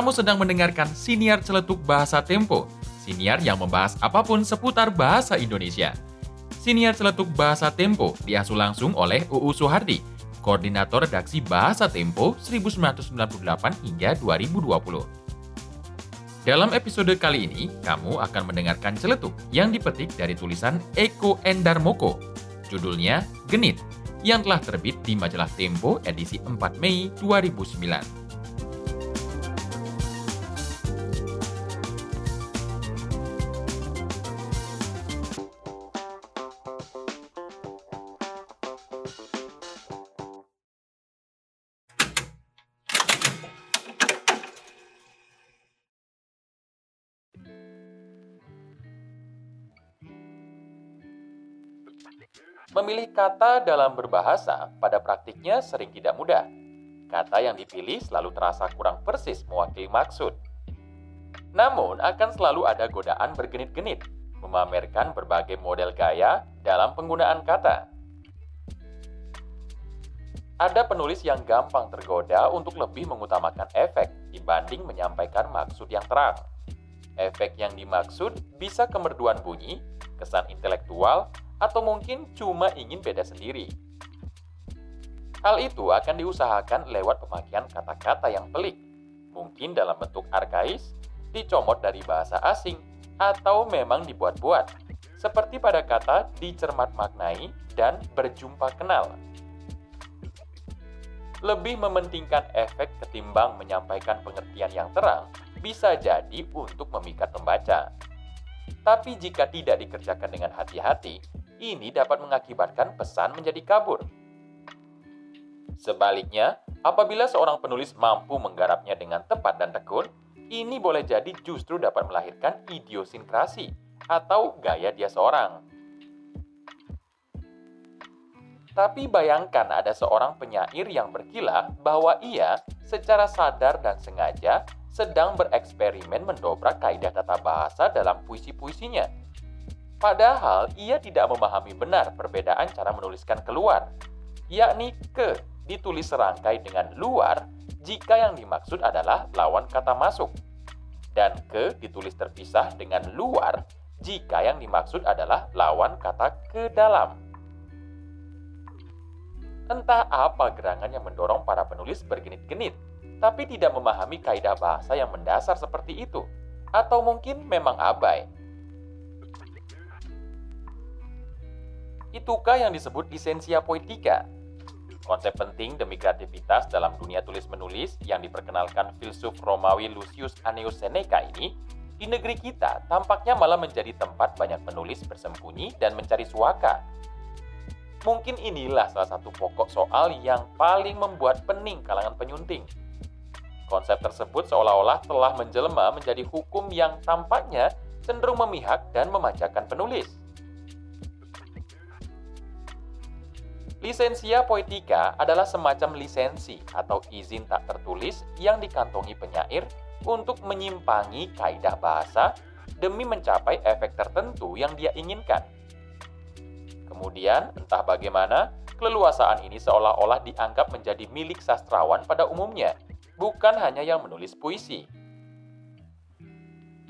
Kamu sedang mendengarkan Siniar Celetuk Bahasa Tempo, siniar yang membahas apa pun seputar bahasa Indonesia. Siniar Celetuk Bahasa Tempo diasuh langsung oleh UU Suhardi, Koordinator Redaksi Bahasa Tempo 1998 hingga 2020. Dalam episode kali ini, kamu akan mendengarkan celetuk yang dipetik dari tulisan Eko Endarmoko. Judulnya Genit, yang telah terbit di majalah Tempo edisi 4 Mei 2009. Memilih kata dalam berbahasa pada praktiknya sering tidak mudah. Kata yang dipilih selalu terasa kurang persis mewakili maksud. Namun, akan selalu ada godaan bergenit-genit, memamerkan berbagai model gaya dalam penggunaan kata. Ada penulis yang gampang tergoda untuk lebih mengutamakan efek dibanding menyampaikan maksud yang terang. Efek yang dimaksud bisa kemerduan bunyi, kesan intelektual, atau mungkin cuma ingin beda sendiri. Hal itu akan diusahakan lewat pemakaian kata-kata yang pelik, mungkin dalam bentuk arkais, dicomot dari bahasa asing, atau memang dibuat-buat, seperti pada kata dicermat maknai dan berjumpa kenal. Lebih mementingkan efek ketimbang menyampaikan pengertian yang terang, bisa jadi untuk memikat pembaca. Tapi jika tidak dikerjakan dengan hati-hati, ini dapat mengakibatkan pesan menjadi kabur. Sebaliknya, apabila seorang penulis mampu menggarapnya dengan tepat dan tekun, ini boleh jadi justru dapat melahirkan idiosinkrasi atau gaya dia seorang. Tapi bayangkan ada seorang penyair yang berkilah bahwa ia secara sadar dan sengaja sedang bereksperimen mendobrak kaidah tata bahasa dalam puisi-puisinya Padahal ia tidak memahami benar perbedaan cara menuliskan keluar, yakni ke ditulis serangkai dengan luar jika yang dimaksud adalah lawan kata masuk, dan ke ditulis terpisah dengan luar jika yang dimaksud adalah lawan kata ke dalam. Entah apa gerangan yang mendorong para penulis bergenit-genit, tapi tidak memahami kaidah bahasa yang mendasar seperti itu, atau mungkin memang abai Itukah yang disebut lisensia poetika? Konsep penting demi kreativitas dalam dunia tulis-menulis yang diperkenalkan filsuf Romawi Lucius Anneus Seneca ini, di negeri kita tampaknya malah menjadi tempat banyak penulis bersembunyi dan mencari suaka. Mungkin inilah salah satu pokok soal yang paling membuat pening kalangan penyunting. Konsep tersebut seolah-olah telah menjelma menjadi hukum yang tampaknya cenderung memihak dan memanjakan penulis. Lisensia poetika adalah semacam lisensi atau izin tak tertulis yang dikantongi penyair untuk menyimpangi kaidah bahasa demi mencapai efek tertentu yang dia inginkan. Kemudian, entah bagaimana, keleluasaan ini seolah-olah dianggap menjadi milik sastrawan pada umumnya, bukan hanya yang menulis puisi.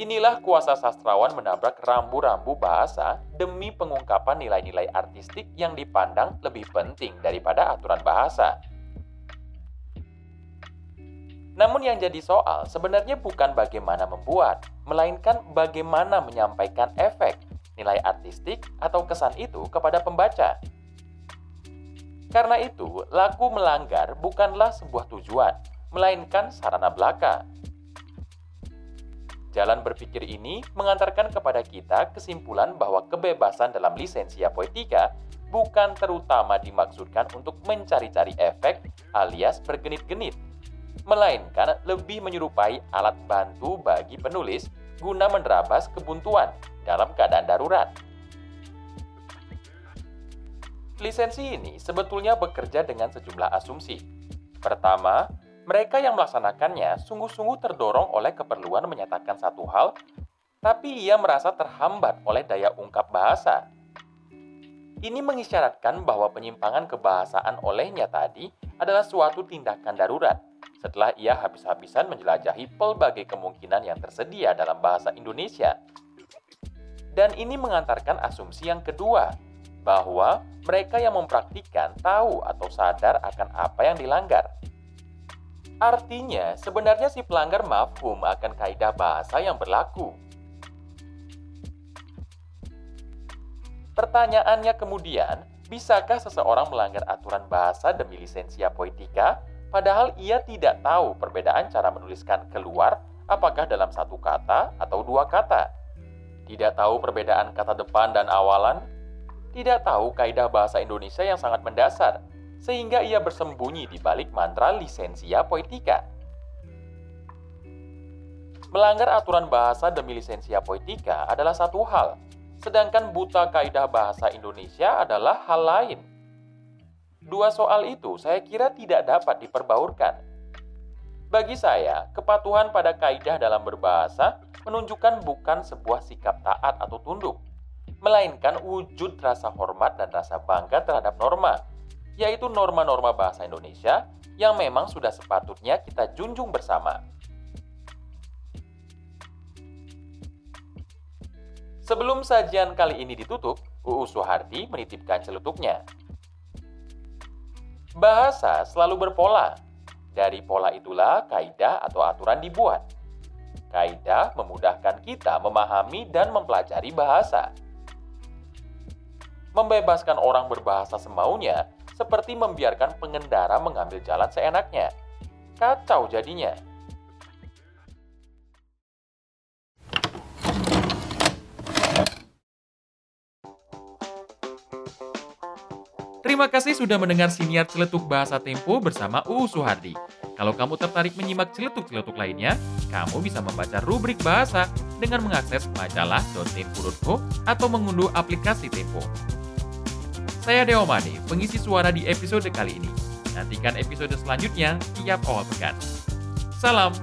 Inilah kuasa sastrawan menabrak rambu-rambu bahasa demi pengungkapan nilai-nilai artistik yang dipandang lebih penting daripada aturan bahasa. Namun yang jadi soal sebenarnya bukan bagaimana membuat, melainkan bagaimana menyampaikan efek, nilai artistik, atau kesan itu kepada pembaca. Karena itu, laku melanggar bukanlah sebuah tujuan, melainkan sarana belaka Jalan berpikir ini mengantarkan kepada kita kesimpulan bahwa kebebasan dalam lisensia poetika bukan terutama dimaksudkan untuk mencari-cari efek alias bergenit-genit, melainkan lebih menyerupai alat bantu bagi penulis guna menerabas kebuntuan dalam keadaan darurat. Lisensi ini sebetulnya bekerja dengan sejumlah asumsi. Pertama, mereka yang melaksanakannya sungguh-sungguh terdorong oleh keperluan menyatakan satu hal, tapi ia merasa terhambat oleh daya ungkap bahasa. Ini mengisyaratkan bahwa penyimpangan kebahasaan olehnya tadi adalah suatu tindakan darurat, setelah ia habis-habisan menjelajahi pelbagai kemungkinan yang tersedia dalam bahasa Indonesia. Dan ini mengantarkan asumsi yang kedua, bahwa mereka yang mempraktikkan tahu atau sadar akan apa yang dilanggar. Artinya, sebenarnya si pelanggar mafhum akan kaidah bahasa yang berlaku. Pertanyaannya kemudian, bisakah seseorang melanggar aturan bahasa demi lisensia poetika, padahal ia tidak tahu perbedaan cara menuliskan keluar apakah dalam satu kata atau dua kata? Tidak tahu perbedaan kata depan dan awalan? Tidak tahu kaidah bahasa Indonesia yang sangat mendasar, sehingga ia bersembunyi di balik mantra lisensia poetika. Melanggar aturan bahasa demi lisensia poetika adalah satu hal, sedangkan buta kaidah bahasa Indonesia adalah hal lain. Dua soal itu saya kira tidak dapat diperbaurkan. Bagi saya, kepatuhan pada kaidah dalam berbahasa menunjukkan bukan sebuah sikap taat atau tunduk, melainkan wujud rasa hormat dan rasa bangga terhadap norma, yaitu norma-norma bahasa Indonesia yang memang sudah sepatutnya kita junjung bersama. Sebelum sajian kali ini ditutup, UU Suhardi menitipkan celetuknya. Bahasa selalu berpola. Dari pola itulah kaidah atau aturan dibuat. Kaidah memudahkan kita memahami dan mempelajari bahasa. Membebaskan orang berbahasa semaunya seperti membiarkan pengendara mengambil jalan seenaknya. Kacau jadinya. Terima kasih sudah mendengar siniar celetuk bahasa Tempo bersama UU Suhardi. Kalau kamu tertarik menyimak celetuk-celetuk lainnya, kamu bisa membaca rubrik bahasa dengan mengakses majalah.tempo.co atau mengunduh aplikasi Tempo. Saya Deo Made, pengisi suara di episode kali ini. Nantikan episode selanjutnya tiap awal pekan. Salam